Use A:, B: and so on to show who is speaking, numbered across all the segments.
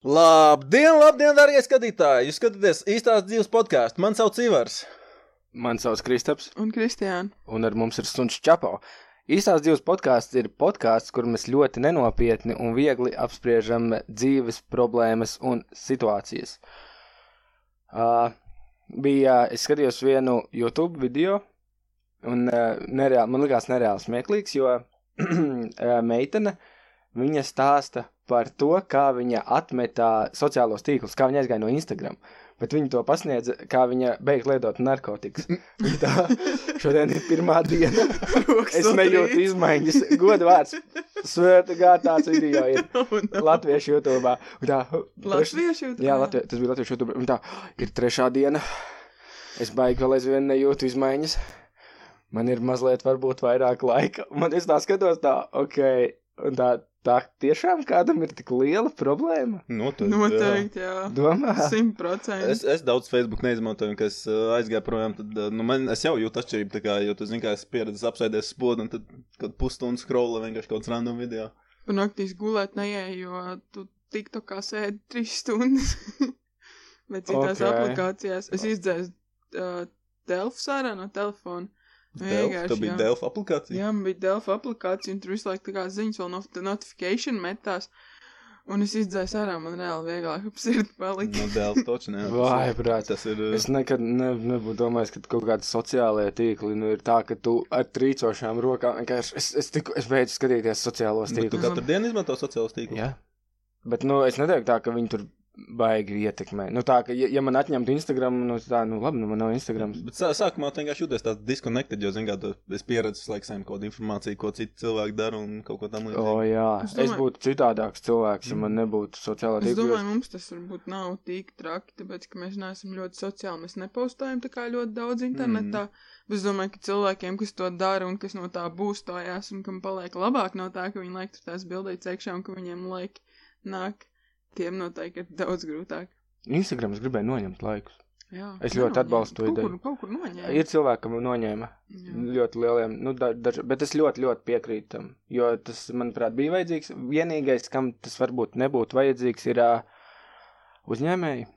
A: Labdien, labdien, darbie skatītāji! Jūs skatāties īstās dzīves podkāstu. Man sauc Ivars.
B: Mani sauc Kristaps,
C: Un Kristiāna.
B: un ar mums ir Suns Čapo. Īstās dzīves podkāsts ir podkāsts, kur mēs ļoti nenopietni un viegli apspriežam dzīves problēmas un situācijas. Uh, bija, es skatījos vienu YouTube video, un uh, nereāli, man likās nereāli smieklīgs, jo uh, meitene, viņa stāsta par to, kā viņa atmetā sociālos tīklus, kā viņa aizgāja no Instagram. Bet viņa to pasniedza, kā viņa beigta lietot narkotikas. Tā, šodien ir pirmā diena. Es nejūtu izmaiņas. Godu vārds. Svēta gā tāds video ir latviešu YouTube. Tā,
C: Latviešu YouTube?
B: Jā, Latvie, tas bija latviešu YouTube. Un tā, ir trešā diena. Es baigi vēl aizvien nejūtu izmaiņas. Man ir mazliet varbūt vairāk laika. Man es tā skatos tā, ok. Un tā, tā tiešām kādam ir tik liela problēma.
A: Noteikti.
C: Noteikti, jā.
B: Domā?
C: Simt
A: Jā.
C: procenti.
A: Es, es daudz Facebook neizmantoju, un kad es uh, aizgāju projām, tad uh, nu, man, es jau jūtu atšķirību. Kā, jo tu zini, kā es pieredzēju apsēdies spodu, un tad kad pusstundu scrolla vienkārši kaut kāds random video.
C: Pa naktīs gulēt neieju, jo tu tiktu kā sēdi trīs stundas. Bet citās
B: Ok.
C: aplikācijās es izdzēsu uh, Delfs ārā no telefona.
A: Delf, tā bija. Delfa aplikācija.
C: Jā, man bija Delfa aplikācija, un tur visu laiku tā kā ziņas vēl no notification metās. Un es izdzēsu ārā, man reāli vieglāk ap sirdi palika.
A: No Delfa toču ne.
B: Vai, brāt.
A: Tas ir.
B: Es nekad ne, nebūtu domājis, ka kaut kāda sociālajā tīkli nu, ir tā, ka tu ar trīcošām rokām vienkārši. Es, es, tiku, es beidzu skatīties sociālos
A: Bet tu
B: tīklus.
A: katru dienu izmanto sociālos tīklus.
B: Jā. Bet, nu, es neteiktu tā, ka viņi tur baigi ietekmē. Nu, tā, ka, ja, ja man atņemtu Instagram, nu, tā, nu, labi, nu, man nav Instagram.
A: Bet sā, sākumā tu vienkārši jūties tāds disconnected, jo, zināmā mērā, es pieredzu laikam kaut kādu informāciju, ko citi cilvēki dara un kaut ko tam
B: O,
A: līdzīgu.
B: jā,
C: Es
B: es,
C: domāju-
B: es būtu citādāks cilvēks, ja man nebūtu sociālā
C: Es
B: tīkla.
C: domāju, mums tas varbūt nav tik traki, tāpēc, ka mēs neesam ļoti sociāli. Mēs nepaustājam tā kā ļoti daudz internetā. Mm. Bet es domāju, ka cilvēkiem, kas to dara un kas no tā būstājās un kam paliek labāk no tā, ka viņi laik tur tās bildītas iekšā un ka viņiem laiki nāk, tiem noteikti ir daudz grūtāk.
B: Instagram es gribēju noņemt laikus.
C: Jā,
B: Es ļoti
C: nenoņēma.
B: atbalstu to ideju.
C: Kaut kur noņēma.
B: Ir cilvēki, kam noņēma
C: Jā.
B: ļoti lieliem, nu, da, daž, bet es ļoti, ļoti piekrītu tam, jo tas, manuprāt, bija vajadzīgs. Vienīgais, kam tas varbūt nebūtu vajadzīgs, ir uh, uzņēmēji.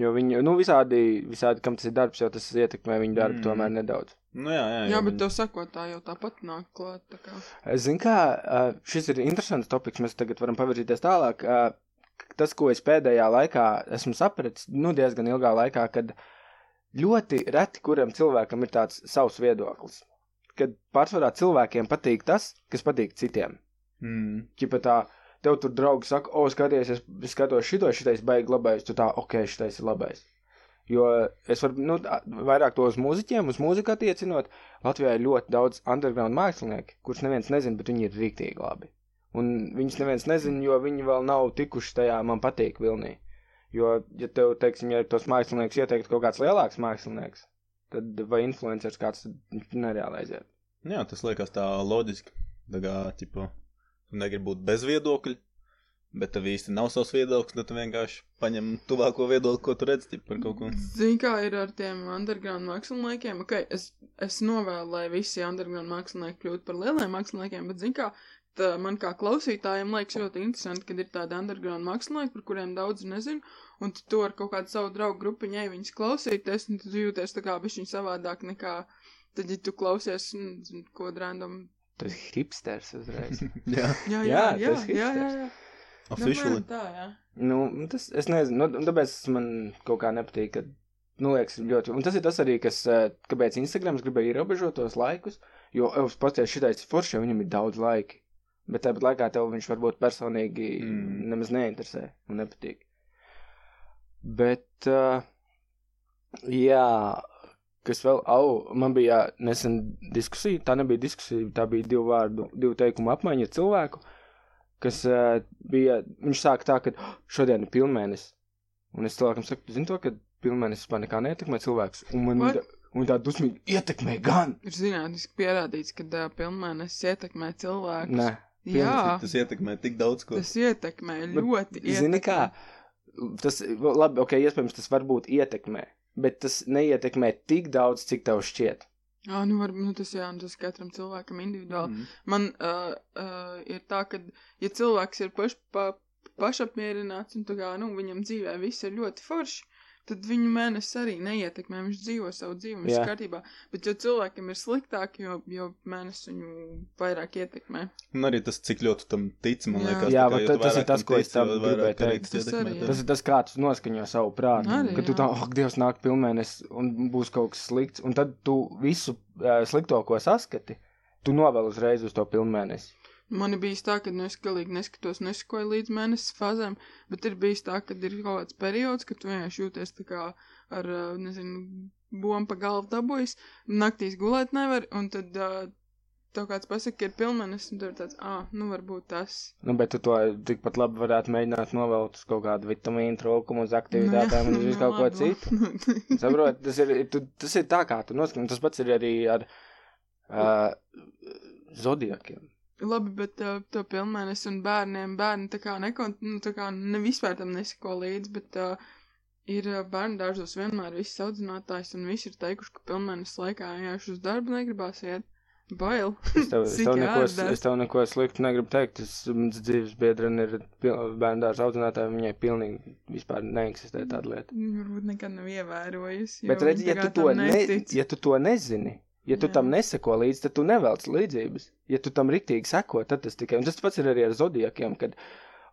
B: Jo viņi, nu, visādi, visādi, kam tas ir darbs, jau tas ietekmē viņu darbu
A: mm.
B: tomēr nedaudz.
A: Nu, jā, jā,
C: Jā, bet
A: viņi-
C: tev sakotā jau tāpat nāk klāt. Tā kā.
B: Zini, kā ā, šis ir interesants topiks, mēs tagad varam pavirzīties tālāk. Ā, Tas, ko es pēdējā laikā esmu sapratis, nu, diezgan ilgā laikā, kad ļoti reti kuram cilvēkam ir tāds savs viedoklis. Kad pārsvarā cilvēkiem patīk tas, kas patīk citiem.
A: Mm.
B: Čipa tā, tev tur draugi saka, o, skaties, es es skatos šito, šitais baigi labais, tu tā, ok, šitais ir labais. Jo es varu, nu, vairāk to uz mūziķiem, uz mūziku attiecinot, Latvijā ir ļoti daudz underground mākslinieku, kurus neviens nezina, bet viņi ir rīktīgi labi. Un viņus neviens nezina, jo viņi vēl nav tikuši tajā man patīk vilnī. Jo, ja tev, teiksim, ja tos mākslinieks ieteiktu kaut kāds lielāks mākslinieks, tad vai influenceris kāds, nereāli aiziet.
A: Jā, tas liekas tā loģiski. Tā kā, tipo, tu negribi būt bez viedokļa, bet tev īsti nav savs viedoklis, tad tu vienkārši paņem tuvāko viedokli, ko tu redzi par kaut ko.
C: Zini, kā ir ar tiem underground māksliniekiem? Okay, es, es novēlu, lai visi underground mākslinieki kļūtu par lieliem māksliniekiem, bet, zini, kā tā man kā klausītājiem liekas ļoti interesanti, kad ir tādi underground mākslinieki, par kuriem daudz nezinu, un tu to ar kaut kādu savu draugu grupiņai viņas klausīties, un tu jūties tā kā bišķiņ savādāk nekā tad, ja tu klausies, mm, zini, ko random.
B: Tas ir hipsters uzreiz.
A: jā,
C: Jā, jā,
B: Jā,
C: jā, jā, jā, jā.
A: Officially.
C: Apmēram Tā, jā.
B: Nu, tas, es nezinu, nu, tāpēc man kaut kā nepatīk, ka, nu, liekas, ļoti, un tas ir tas arī, kas, eh, kāpēc Instagrams gribēja ierobežot tos laikus, jo, es pasties šitais forši, jo viņam ir daudz laiki, bet tāpat laikā tev viņš varbūt personīgi
A: Mm.
B: nemaz neinteresē un nepatīk. Bet, uh, jā, kas vēl, au, man bija nesen diskusija, tā nebija diskusija, tā bija divu vārdu, divu teikumu apmaiņa ar cilvēku, kas uh, bija, viņš sāka tā, ka "Oh, šodien ir pilnmēnesis. Un es cilvēkam saku, tu zini to, ka pilnmēnesis vispār nekā neietekmē cilvēks. Un man
C: What?
B: tā, un tā dusmīgi ietekmē gan.
C: Ir zinātniski pierādīts, ka uh, pilnmēnesis ietekmē cilvēku.
B: Nē,
C: Jā,
A: Tas ietekmē tik daudz ko.
C: tas ietekmē ļoti.
B: zini
C: ietekmē.
B: kā, tas, labi, ok, iespējams tas varbūt ietekmē, bet tas neietekmē tik daudz, cik tev šķiet.
C: Jā, nu, var, nu tas, jā, nu, tas katram cilvēkam individuāli.
A: Mm.
C: Man uh, uh, ir tā, ka, ja cilvēks ir paš, pa, pašapmierināts un tā kā, nu, viņam dzīvē viss ir ļoti forši, tad viņu mēnesis arī neietekmē, viņš dzīvo savu dzīvi, viss
B: Jā.
C: kārtībā. Bet jo cilvēkam ir sliktāk, jo, jo mēnesis viņu vairāk ietekmē.
A: Un arī tas, cik ļoti tam tic, man
C: Jā.
A: liekas.
B: Jā, bet
A: jo
B: ta-
A: tu
B: tas ir tas, ko es tam gribēju
A: arī
B: teikt.
A: tas
C: Tas
A: ietekmē
C: arī.
B: Tas ir tas, kā tu noskaņo savu prātu.
C: Arī,
B: kad tu tā, ak, Dievs, nāk pilnmēnesis un būs kaut kas slikts, un tad tu visu uh, slikto, ko saskati, tu novēl uzreiz uz to pilnmēnesi.
C: Man ir bijis tā, ka nu, es galīgi neskatos, nesakoju līdz mēnesis fāzēm, bet ir bijis tā, ka ir kaut kāds periods, kad tu vienkārši jūties tā kā ar, nezinu, bombu pa galvu dabūjis, naktīs gulēt nevar, un tad uh, tev kāds pasaka, ka ir pilnmenis, un tur tāds, ah, nu varbūt tas.
B: Nu, bet tu to tikpat labi varētu mēģināt novēlt uz kaut kādu vitamīnu trūkumu, uz aktivitātēm un uz visu kaut ko citu. Saprot, tas ir, tu, tas ir tā, kā tu noskaņo. Tas pats ir arī ar uh, zodiakiem.
C: Labi, bet uh, to pilnmēnesi un bērniem bērni tā kā nekont, nu, tā kā ne vispār tam nesako līdzi, bet uh, ir bērnu dārzos vienmēr viss audzinātājs un visi ir teikuši, ka pilnmēnesis laikā vienkārši uz darbu negribās iet. Bail.
B: Es tev, es tev, neko, es tev neko sliktu negribu teikt. Es, mans dzīves biedrene ir bērnu dārza audzinātāja, viņai pilnīgi vispār neeksistē tāda lieta.
C: Varbūt nekad nav ievērojusi.
B: Bet
C: jo
B: redz,
C: viņa
B: ja tu, to ne, ja tu to nezini, ja tu
C: Jā.
B: tam neseko līdzi, tad tu nevelc līdzības. Ja tu tam riktīgi seko, tad tas tikai. Un tas pats ir arī ar zodiakiem, kad.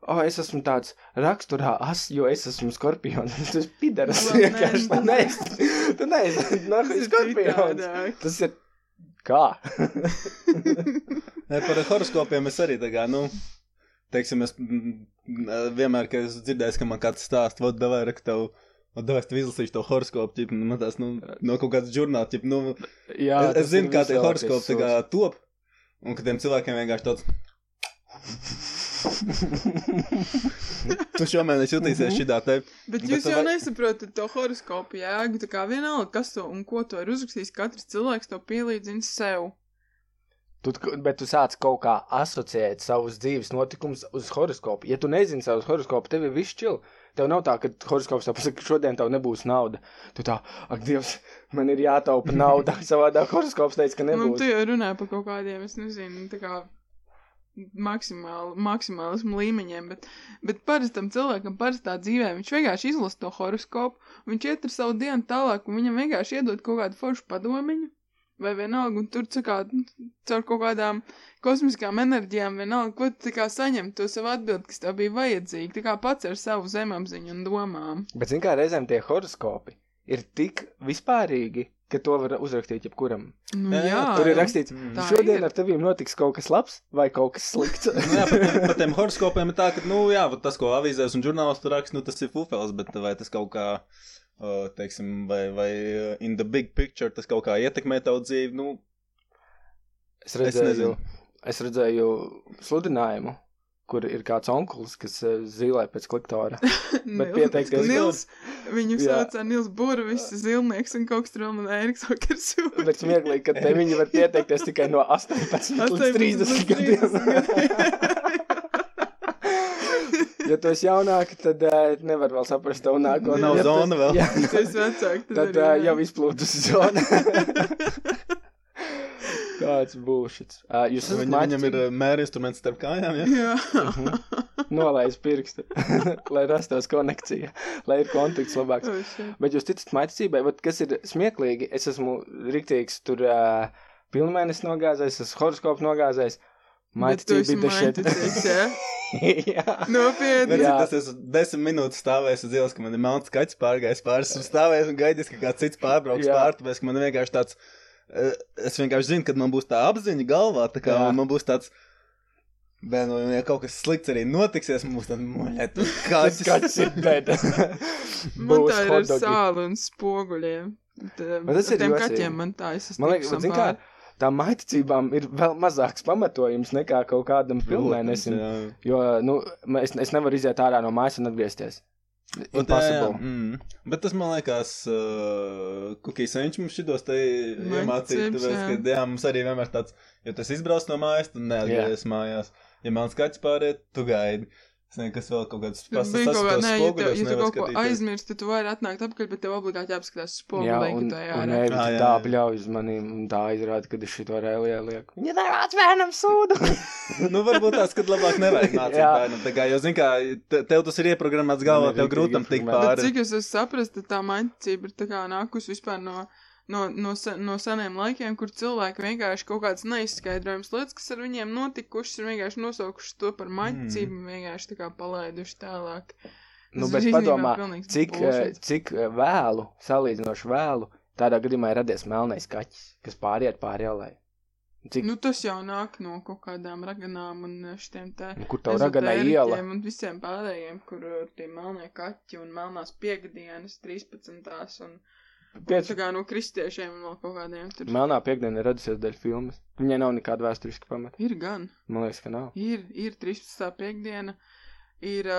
B: Oh, es esmu tāds raksturā, as, jo es esmu skorpions. Tas ir pidaras.
C: Vēl
B: vienkārši. Tu neesi. Tu neesi.
C: Ir
B: skorpions. Tas ir kā?
A: Nē, par horoskopiem es arī tā kā, nu, teiksim, es mm, vienmēr, kad es dzirdēju, ka man kāds stāst, vod, davai, rek vod, davai, tev izlasīšu to horoskopu, ķip, nu, man tās, nu, no kaut kādas žurnāla, ķip, nu,
B: Jā,
A: es, es zinu, kā tie horoskopi tā kā top, un ka tiem cilvēkiem vienkārši tāds, tu šomēnes jutīsies šitā te,
C: Bet
A: Bet
C: jūs
A: tu
C: jau
A: vai-
C: nesaprotat to horoskopu jēgu. Tā kā vienalga, kas to un ko to ir uzrakstījis, katrs cilvēks to pielīdzina sev.
B: Tu, bet tu sāc kaut kā asociēt savus dzīves notikumus uz horoskopu. Ja tu nezini savus horoskopu, tev ir viss čil. Tev nav tā, ka horoskops tev pasaka, ka šodien tev nebūs nauda. Tu tā, ak, Dievs, man ir jātaupa nauda. Savādāk horoskops teica, ka
C: Nu,
B: nebūs.
C: tu jau runā par kaut kādiem, es nezinu, tā kā maksimāli, maksimālismu līmeņiem, bet, bet parastam cilvēkam, parastā dzīvē, viņš vienkārši izlasa to horoskopu, viņš iet ar savu dienu tālāk, un viņam vienkārši iedod kaut kādu foršu padomiņu, vai vienalga, un tur kā caur kaut kādām kosmiskām enerģijām, vienalga, ko tu tā kā saņem to savu atbildi, kas tev bija vajadzīga, tā kā pats ar savu zemapziņu un domām.
B: Bet, zin kā, reizēm tie horoskopi ir tik vispārīgi, ka to var uzrakstīt jebkuram.
C: Nu,
A: Jā,
B: Tur ir rakstīts,
A: Mm.
C: Tā
B: šodien
C: ir.
B: ar tevīm notiks kaut kas labs vai kaut kas slikts.
A: nu, jā, par tiem, par tiem horoskopiem ir tā, ka, nu, jā, tas, ko avīzēs un žurnālos tur raksta, nu, tas ir fufels, bet vai tas kaut kā, uh, teiksim, vai, vai in the big picture tas kaut kā ietekmē tavu dzīvi, nu,
B: Es redzēju,
A: nezinu.
B: es redzēju sludinājumu, kur ir kāds onkulis, kas eh, zīmē pēc kliktora.
C: Nils-
B: pieteikties-
C: Nils, viņu
B: Jā.
C: sauc Nils Burvis, zilnieks un kaut kas tur man Eriks Okers.
B: Bet smieklīgi, ka te viņi var pieteikties tikai no 18 līdz 30 gadiem. ja tu esi jaunāki, tad uh, nevar vēl saprast tavu nākotnē.
A: Nav
B: Ja tu-
A: zona vēl.
B: Jā,
C: Tas vecāk, tad,
B: tad
C: arī,
B: uh,
C: jā.
B: jau izplūdus zona. Kāds būs šis? Uh, jūs esat
A: Viņam, viņam ir uh, mēra instruments starp kājām, ja?
C: Jā.
B: nolaiž pirkstu, lai rastos konekcija, lai ir kontakts labāks.
C: Oh, shit.
B: Bet jūs ticat maicībai, bet kas ir smieklīgi, es esmu riktīgs tur uh, pilnmēnesis nogāzējis, es esmu horoskopu
C: tu esi
B: Maicība bija šeit.
C: Nopietni.
B: Jā.
A: tas es desmit minūtes stāvēju uz ielas, ka man ir melns kaķis pārgājis pāris, un stāvēju un gaidīju, ka kāds cits pārbrauks pāri, tāpēc, ka man ir vienkārši tāds, eh, es vienkārši zinu, kad man būs tā apziņa galvā, tā kā
B: Jā.
A: man būs tāds, bet, nu, ja kaut kas slikts arī notiksies, man muļēt, tas
B: Tas
A: kaķis.
B: kāds ir bēda.
C: Man tā ir ar sāli un spoguļiem. Tā,
B: Bet tas ir
C: tiem
B: jocīgi.
C: kaķiem man tā, es esmu
B: Man liekas, zin kā, tām maicībām ir vēl mazāks pamatojums nekā kaut kādam pilnmēnesim.
A: Jā.
B: Jo, nu, es, es nevaru iziet ārā no mājas un atgriezties.
A: Un tā, jā,
B: Impossible.
A: mm. Bet tas man liekas, uh, Kukijs viņš mums šitos te iemācīja, tāpēc,
C: jā.
A: ka, jā, mums arī vienmēr tāds, ja tas izbrauc no mājas, tad neatgriezies mājās. Ja mans kaķis pāriet, tu gaidi. Es nezinu, kas vēl kaut kāds
C: Tas bija kaut kā, nē, ja, tev, ja tu kaut ko
A: aizmirsti.
C: tu vari atnākt apkārt, bet tev obligāti jāapskatās
B: Jā,
C: spogulī,
B: un,
C: tā
A: jā,
B: tā
A: jā.
B: bļauj uz manīm, un tā izrāda, ka es šito reāli lieku. Viņa nevāc bērnam sūdu!
A: nu, varbūt tās, kad labāk nevajag mācīt
B: Jā.
A: bērnam. Tā kā, jo, zin kā, te- tev tas ir ieprogrammēts galvā, tev grūtam tikt
B: informēts.
C: Bet
A: pāri.
C: cik es esmu saprast, tā mainticība ir tā kā nākus vispār no, no, no, no seniem laikiem, kur cilvēki vienkārši kaut kādas neizskaidrojamas lietas, kas ar viņiem notikušas, ir vienkārši nosaukuši to par mainticību un vienkārši tā kā palaiduši tālāk.
B: Nu,
C: Tas
B: bet padomā, cik, eh,
C: bullshit.
B: cik eh, vēlu, salīdzinoši vēlu, tādā gadījumā ir radies melnais kaķis, kas pāriet pāri ielai. Cik,
C: Nu, tas jau nāk no kaut kādām raganām un šitiem te
B: kur tev raganā iela?
C: un visiem pārējiem, kur tie melnie kaķi un melnās piekdienas, 13. un, un
B: Piec,
C: tā kā no kristiešiem un vēl kaut kādiem tur.
B: melnā piekdiena ir radusies dēļ filmas. Viņai nav nekāda vēsturiska pamata.
C: Ir gan.
B: Man liekas, ka nav.
C: Ir, ir 13. piekdiena, ir,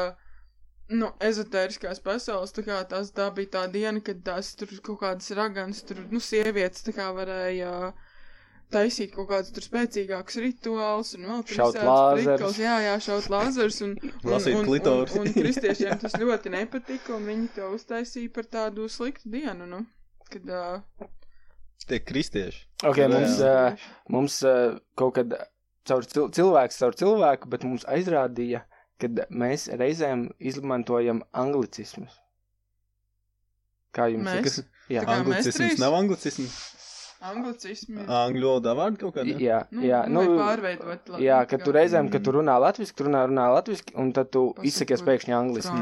C: nu, ezotēriskās pasaules, tā kā tās, tā bija tā diena, kad tās tur kaut kādas raganas, tur, nu, sievietes tā kā varēja taisīt kaut kādus tur spēcīgākus rituālus un vēl tur
B: Šaut lāzerus.
C: Jā, jā, šaut lāzers un, un,
A: Lasīt
C: un, un, un kristiešiem tas ļoti nepatika un viņi to uztaisīja par tādu sliktu dienu, nu, kad, uh,
A: Tie kristieši.
B: Ok,
A: Jā.
B: mums, uh, mums uh, kaut kad caur cil cilvēku, caur cilvēku, bet mums aizrādīja, ka mēs reizēm izmantojam anglicismus. Kā jums liekas? Jā,
A: Anglicisms
C: trīs?
A: nav anglicisms.
C: anglicismi.
A: Angļu valodā vārdu kaut kādā.
B: jā,
C: Nu,
B: jā,
C: nu,
B: nu,
C: pārveidot
B: jā, ka tu reizēm, kad tu runā latviski, tu runā, runā latviski, un tad tu izsakies pēkšņi angliski.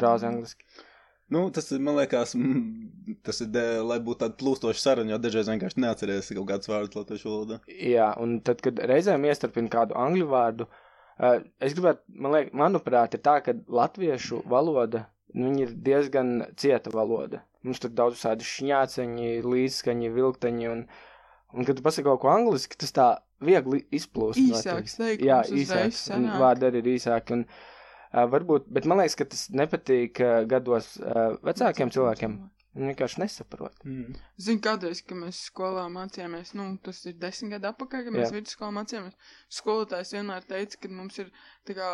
C: frāzi,
A: Mm. Nu, tas ir, man liekas, mm, tas ir, de, lai būtu tāda plūstoša saruna, jo dažreiz vienkārši neatceries kaut kāds vārds latviešu valodā.
B: Jā, un tad, kad reizēm iestarpina kādu angļu vārdu, uh, es gribētu, man liekas, manuprāt, ir tā, ka latviešu valoda, nu, viņa ir diezgan cieta valoda. Mums tur daudz visādi šņāceņi, līdzskaņi, vilkteņi, un, un kad tu pasaki kaut ko angliski, tas tā viegli izplūst.
C: Īsāks teikums
B: Jā, īsāks, un vārdi arī ir īsāki, un varbūt, bet man liekas, ka tas nepatīk gados vecākiem cilvēkiem. Viņi vienkārši nesaprot.
A: Mm.
C: Zinu, kādreiz, kad mēs skolā mācījāmies, nu, tas ir desmit gadu atpakaļ, kad mēs
B: Jā.
C: vidusskolā mācījāmies. Skolotājs vienmēr teica, ka mums ir tā kā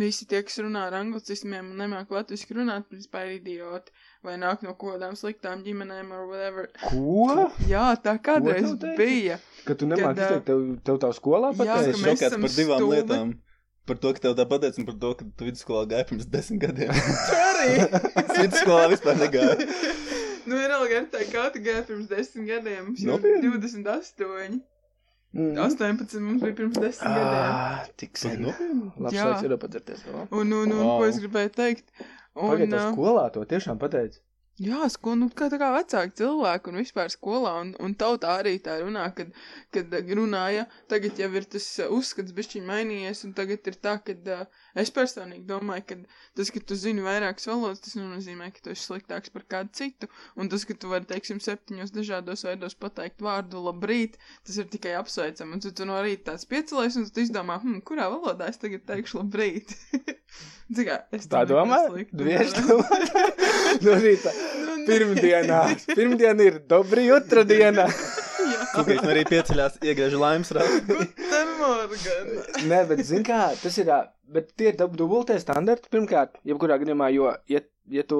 C: visi tie, kas runā ar anglicismiem un nemāk latviski runāt, principā ir idioti vai nāk no kaut kādām sliktām ģimenēm or whatever.
B: Ko?
C: Jā, tā kādreiz bija.
B: Ka tu nemāki izteikt, tev, tev tā skolā
C: Jā,
A: Es
B: pateica?
C: ka
A: esmu
C: mēs esam
A: par divām
C: stulbi.
A: lietām. Par to, ka tev tā pateica, un par to, ka tu vidusskolā gāji pirms desmit gadiem.
C: Arī.
A: Es vidusskolā vispār negāju.
C: nu, ir vēl tā, kā tu gāji pirms desmit gadiem. Mums jau
A: Nopietni?
C: 28.
B: Mm.
C: 18 mums bija pirms desmit gadiem.
B: Ah, tik sen. Labs
C: Jā.
B: laiks ir to.
C: Un, un, un
A: Wow.
C: ko es gribēju teikt? Un,
B: Pagaidā skolā to tiešām pateici.
C: Jā, sko, nu, kā tā kā vecāki cilvēki un vispār skolā un, un tautā arī tā runā, kad, kad uh, runāja, tagad jau ir tas uh, uzskats bišķiņ mainījies un tagad ir tā, kad uh, es personīgi domāju, ka tas, ka tu zini vairākas valodas, tas nenozīmē, ka tu esi sliktāks par kādu citu, un tas, ka tu vari, teiksim, septiņos dažādos veidos pateikt vārdu labrīt, tas ir tikai apsveicam, un tu, tu no rīta tāds piecelies, un tu izdomā, hm, kurā valodā es tagad teikšu labrīt. Cik kā, es
B: Tā
C: to neko
B: domā?
C: sliktu
B: Bieži No.
C: Nu, nē.
B: Pirmdienā. Pirmdiena ir dobri otra diena.
C: Jā.
A: Kukais arī pieceļās, iegriež laimes rādu.
C: Guten Morgen.
B: Nē, bet zini kā, tas ir, bet tie ir dub- dubultie standarti pirmkārt, jebkurā gadījumā, jo, ja, ja tu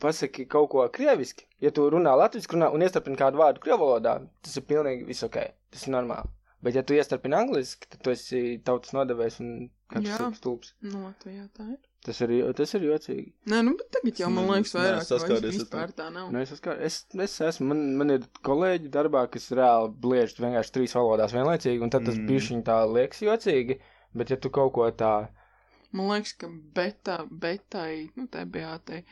B: pasaki kaut ko krieviski, ja tu runā latviski runā un iestarpini kādu vārdu krievu valodā, tas ir pilnīgi viss ok, tas ir normāli. Bet ja tu iestarpini angliski, tad tu esi tautas nodevējs un
C: Jā.
B: kāds stulbs.
C: Nu, Latvijā tā ir.
B: Tas ir, tas ir jocīgi.
C: Nē, nu, bet tagad jau man liekas
A: nē,
C: vairāk,
A: saskāries
C: vairs
A: ar to.
C: vispār tā nav.
B: Nu, es, esmu, es, es esmu, man, man ir kolēģi darbā, kas reāli bliež vienkārši trīs valodās vienlaicīgi, un tad tas
A: Mm.
B: bišķiņ tā liekas jocīgi, bet ja tu kaut ko tā,
C: Man liekas, ka beta, betai, nu, tā beatai,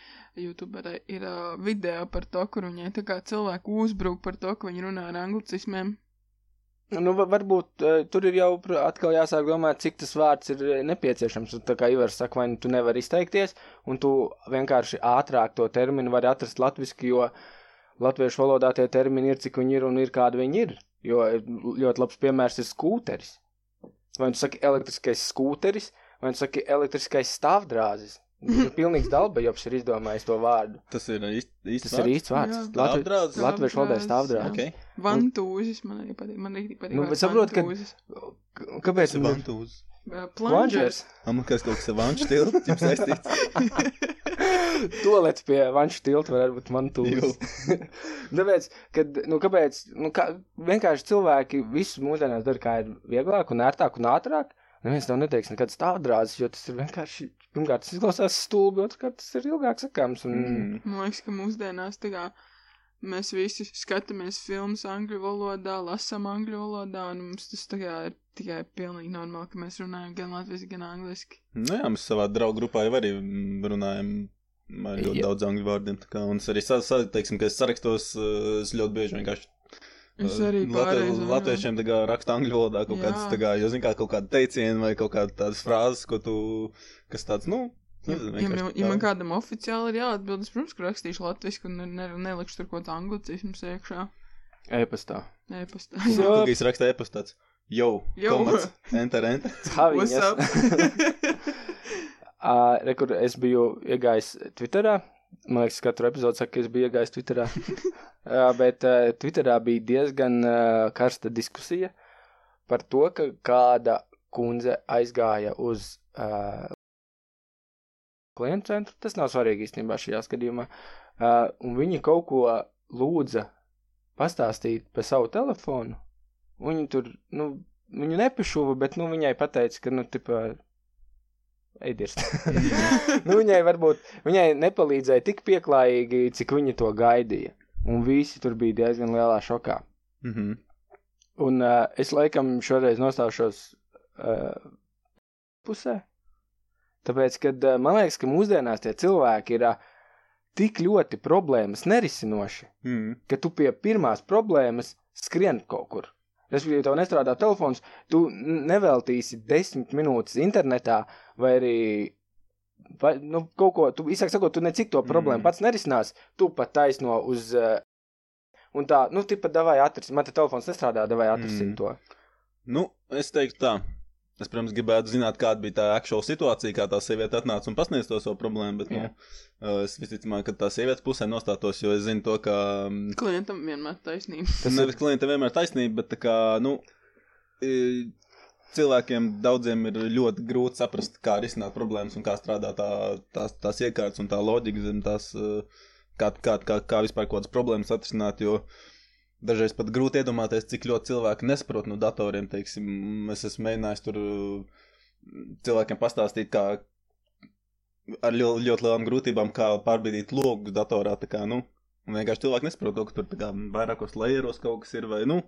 C: youtuberai ir uh, video par to, kur viņai tā kā cilvēku uzbruk par to, ka viņi runā ar anglicismiem.
B: Nu, va- varbūt uh, tur ir jau atkal jāsāk domāt, cik tas vārds ir eh, nepieciešams, un tā kā Ivars saka, vai nu tu nevari izteikties, un tu vienkārši ātrāk to terminu vari atrast latviski, jo latviešu valodā tie termini ir, cik viņi ir un ir kādi viņi ir, jo ir ļoti labs piemērs ir skūteris. Vai tu saki elektriskais skūteris, vai tu saki elektriskais stāvdrāzis. Ir pilnīgs dalbajobs ir izdomājis to vārdu.
A: Tas ir īsti īsts
B: Tas ir īsts vārds. Latvi, latviešu valodā ir stāvdrāzis.
A: Ok.
C: Vantūzis man arī patīk. Man arī patīk.
B: Nu,
C: vārds
B: bet saprot, ka-
C: vantūzis.
B: Kāpēc?
A: Tas ir
B: man ir-
A: vantūz.
C: Uh,
B: Plungers.
C: Plungers.
A: Amerikās kaut kas ar vanšu tiltu, jums saistīts.
B: Tolets pie vanšu tilta varētu būt man tūlis. Tāpēc, kad, nu, kāpēc, nu, kā, vienkārši cilvēki visu mūsdienās dara, kā ir vieglāk un ērtāk un ātrāk. Neviens tev neteiks nekad stāvdrāzes, jo tas ir vienkārši, pirmkārt, tas izklausās stulbi, otrkārt, tas ir ilgāk sakāms. Un,
A: Mm.
C: Man liekas, ka mūsdienās tā kā mēs visi skatāmies filmas angļu valodā, lasām angļu valodā, un mums tas tā kā ir tikai pilnīgi normāli, ka mēs runājam gan latviešu, gan angliski.
A: Nu jā, mēs savā draugu grupā jau arī runājam ar ļoti
B: Jā.
A: daudz angļu vārdiem. tā Kā, un es arī sa, sa, teiksim, ka es sarakstos, uh, es ļoti bieži vienkārši.
C: Es arī pārreiz.
A: Latviešiem tā kā raksta angļu valodā kaut
C: Jā.
A: kādas, tā kā, jo zin kā kaut kāda teiciena vai kaut kāda tādas frāzes, ko tu, kas tāds, nu,
C: Ja,
A: nezinu,
C: ja, man, ja man kādam oficiāli ir jāatbild, es, protams, ka rakstīšu latviešu, un ne, ne, nelikšu tur kaut kādu anglicismu iekšā.
B: e-pastā.
C: E-pastā.
B: Jā.
A: kaut kā es rakstu e-pastāts. Jau,
C: Jau.
A: komats, enter, enter.
C: What's up?
B: Uh, re, kur es biju iegājis Twitterā. Man liekas, katru epizodu saka, ka es biju iegājis Twitterā. uh, bet uh, Twitterā bija diezgan uh, karsta diskusija par to, ka kāda kundze aizgāja uz uh, klientu centru. Tas nav svarīgi īstenībā šajā gadījumā. Uh, un viņi kaut ko lūdza pastāstīt pa savu telefonu. Viņi tur, nu, viņu nepašuva, bet, nu, viņai pateica, ka, nu, tipā, eidirst. nu, viņai varbūt, viņai nepalīdzēja tik pieklājīgi, cik viņa to gaidīja. Un visi tur bija diezgan lielā šokā.
A: Mhm.
B: Un uh, es laikam šoreiz nostāšos uh, pusē. Tāpēc, kad uh, man liekas, ka mūsdienās tie cilvēki ir uh, tik ļoti problēmas nerisinoši,
A: Mhm.
B: ka tu pie pirmās problēmas skrien kaut kur. Respektīvi, tev nestrādā telefons, tu neveltīsi desmit minūtes internetā, vai arī vai, nu, kaut ko, tu izsaka, sakot, tu necik to problēmu
A: Mm.
B: pats nerisinās, tu pat taisno uz. Uh, un tā, nu, tipa, davai atrisināt, man te telefons nestrādā, davai atrisināt
A: Mm.
B: to.
A: Nu, es teiktu tā. Es, protams, gribētu zināt, kāda bija tā aktuāla situācija, kā tā sieviete atnāca un pasniedz to savu problēmu. Bet, nu,
B: Jā.
A: uh, es visticamāk, ka tā sievietes pusē nostātos, jo es zinu to, ka mm,
C: Klientam vienmēr taisnība.
A: tas nevis klientam vienmēr taisnība, bet kā, nu, cilvēkiem daudziem ir ļoti grūti saprast, kā risināt problēmas un kā strādā tā, tās, tās iekārtas un tā loģika zem tās, uh, kā, kā, kā, kā vispār kaut kādas problēmas atrisināt, jo dažreiz pat grūti iedomāties, cik ļoti cilvēki nesaprot no datoriem, teiksim, es esmu mēģinājis tur uh, cilvēkiem pastāstīt, kā ar ļoti, ļoti lielām grūtībām, pārbīdīt logus datorā, kā, nu, vienkārši cilvēki nesaprot to, ka tur kā vairākos lejeros kaut kas ir, vai, nu,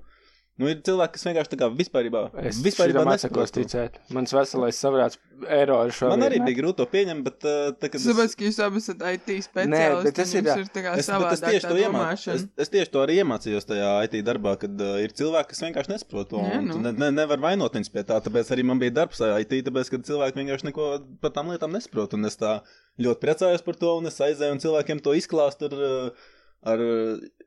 A: nu ir cilvēki, kas vienkārši tā kā vispārībā,
B: Es
A: vispārībā
B: vispār
A: to.
B: ticēt. Mans veselais savrāts eiro ar šo.
A: Man arī
B: vienmēr.
A: bija grūti to pieņemt, bet tā, kad es-
C: Tāpēc, ka jūs abi esat IT speciālisti,
B: bet tas ir-
C: ir tā kā
A: Es, bet es
C: savādāk
A: tieši to iemācījos. Es, es tieši to arī iemācījos tajā IT darbā, kad uh, ir cilvēki, kas vienkārši nesaprot to.
C: Nē,
A: un
C: nu.
A: tu Ne, ne, nevar vainot viņus pie tā, tāpēc arī man bija darbs ar IT, tāpēc, ka cilvēki vienkārši neko par tām lietām nesaprot. Un es tā ļoti priecājos par to, un es aizēju un cilvēkiem to izklāstu ar, uh, ar,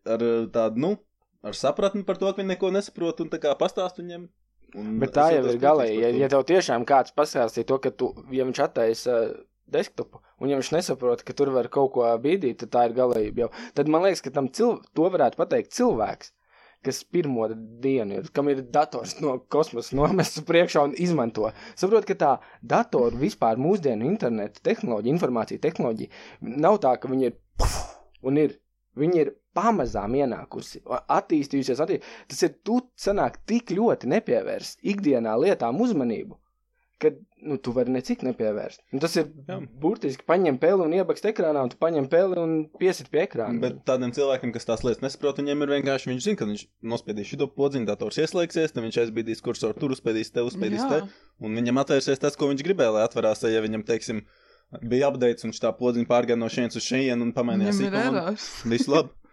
A: ar tādu, nu, ar sapratni par to, ka viņi neko nesaprot, un tā kā pastāstu viņiem.
B: Bet tā jau ir galīgi. Ja, ja tev tiešām kāds pastāstīja to, ka tu, ja viņš attaisa uh, desktopu, un ja viņš nesaprot, ka tur var kaut ko bīdīt, tad tā ir galība jau. Tad man liekas, ka tam cil... to varētu pateikt cilvēks, kas pirmo dienu ir, kam ir dators no kosmosa nomests priekšā un izmanto. Saprot, ka tā datoru vispār mūsdienu interneta tehnoloģija, informācija tehnoloģija nav tā, ka viņi ir puf, un ir. Viņi ir pamazām ienākusi, attīstījusies. Attī... Tas ir tu sanāk tik ļoti nepievērst ikdienā lietām uzmanību, ka nu, tu vari necik nepievērst. Un tas ir
A: Jā.
B: burtiski paņem peli un iebakst ekrānā, un tu paņem peli un piesit pie ekrāna.
A: Bet tādiem cilvēkiem, kas tās lietas nesaprot, viņiem ir vienkārši, viņš zina, ka viņš nospiedīs šo podziņu, dators ieslēgsies, tad viņš aizbīdīs kursoru tur, uzspiedīs te, uzspiedīs te,
C: Jā,
A: un viņam atvērsies tas, ko viņš gribēja, lai atverās, ja viņam, teiksim, bija updates un viņš tā podziņu pārgāja no šejienes uz šejienu un pamainījās
C: erors.
A: Viss labi.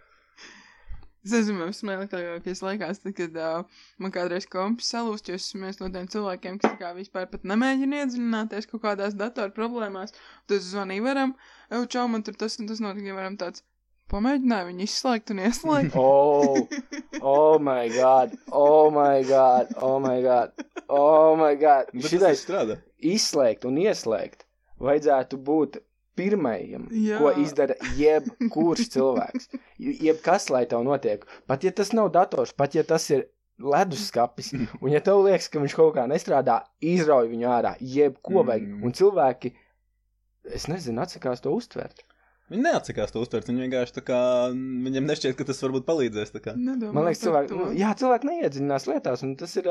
C: Es nezinu, man smieklīgākais laikās, tad, kad uh, man kādreiz kompis salūst, jo es esmu viens no tiem cilvēkiem, kas kā vispār pat nemēģina iedziļināties kaut kādās datoru problēmās. Tad es zvanīju varam, jau čau, man tur tas un tas notika, varam tāds, pamēģināju viņu izslēgt un ieslēgt.
B: Oh, oh my god, oh my god, oh my god, oh my god. Šitais
A: strādā.
B: izslēgt un ieslēgt vajadzētu būt pirmajam,
C: Jā.
B: ko izdara jebkurš cilvēks. Jebkas, lai tev notiek. Pat ja tas nav dators, pat ja tas ir leduskapis. Un, ja tev liekas, ka viņš kaut kā nestrādā, izrauj viņu ārā, jebko vajag.
A: Mm.
B: Un cilvēki, es nezinu, atsakās to uztvert.
A: Viņi neatsakās to uztvert. Viņi vienkārši tā kā viņiem nešķiet, ka tas varbūt palīdzēs. tā kā.
C: Nedomā
B: Man liekas, cilvēki,
C: to.
B: nu, jā, cilvēki neiedziļinās lietās, un tas ir.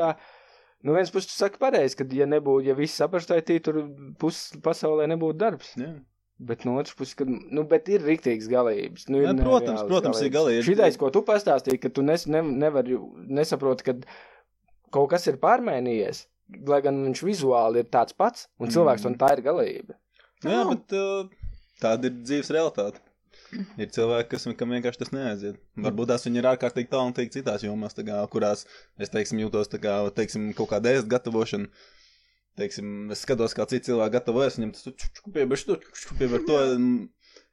B: Nu, viens puses, tu saki pareizi, ka, ja nebūtu, ja viss saprastaitī, tur puses pasaulē nebūtu darbs.
A: Jā.
B: Bet no otras puses, kad, nu, bet ir rīktīgas galības. Nu, ir
A: Jā, protams, protams, ir galības.
B: Šitais, ko tu pastāstīji, ka tu nes, ne, nevari, nesaproti, ka kaut kas ir pārmainījies, lai gan viņš vizuāli ir tāds pats, un
A: Mm.
B: cilvēks, un tā ir galība.
A: Jā,
C: Nav.
A: bet uh, tāda ir dzīves realitāte. Ir cilvēki, kas, kam vienkārši tas neaiziet. Varbūt tās viņi ir ārkārtīgi talantīgi citās jomās, kā, kurās es, teiksim, jūtos tā kā, teiksim, kaut kāda ēst gatavošana. Teiksim, es skatos, kā citi cilvēki gatavojas, viņam tas piebež to, piebež to.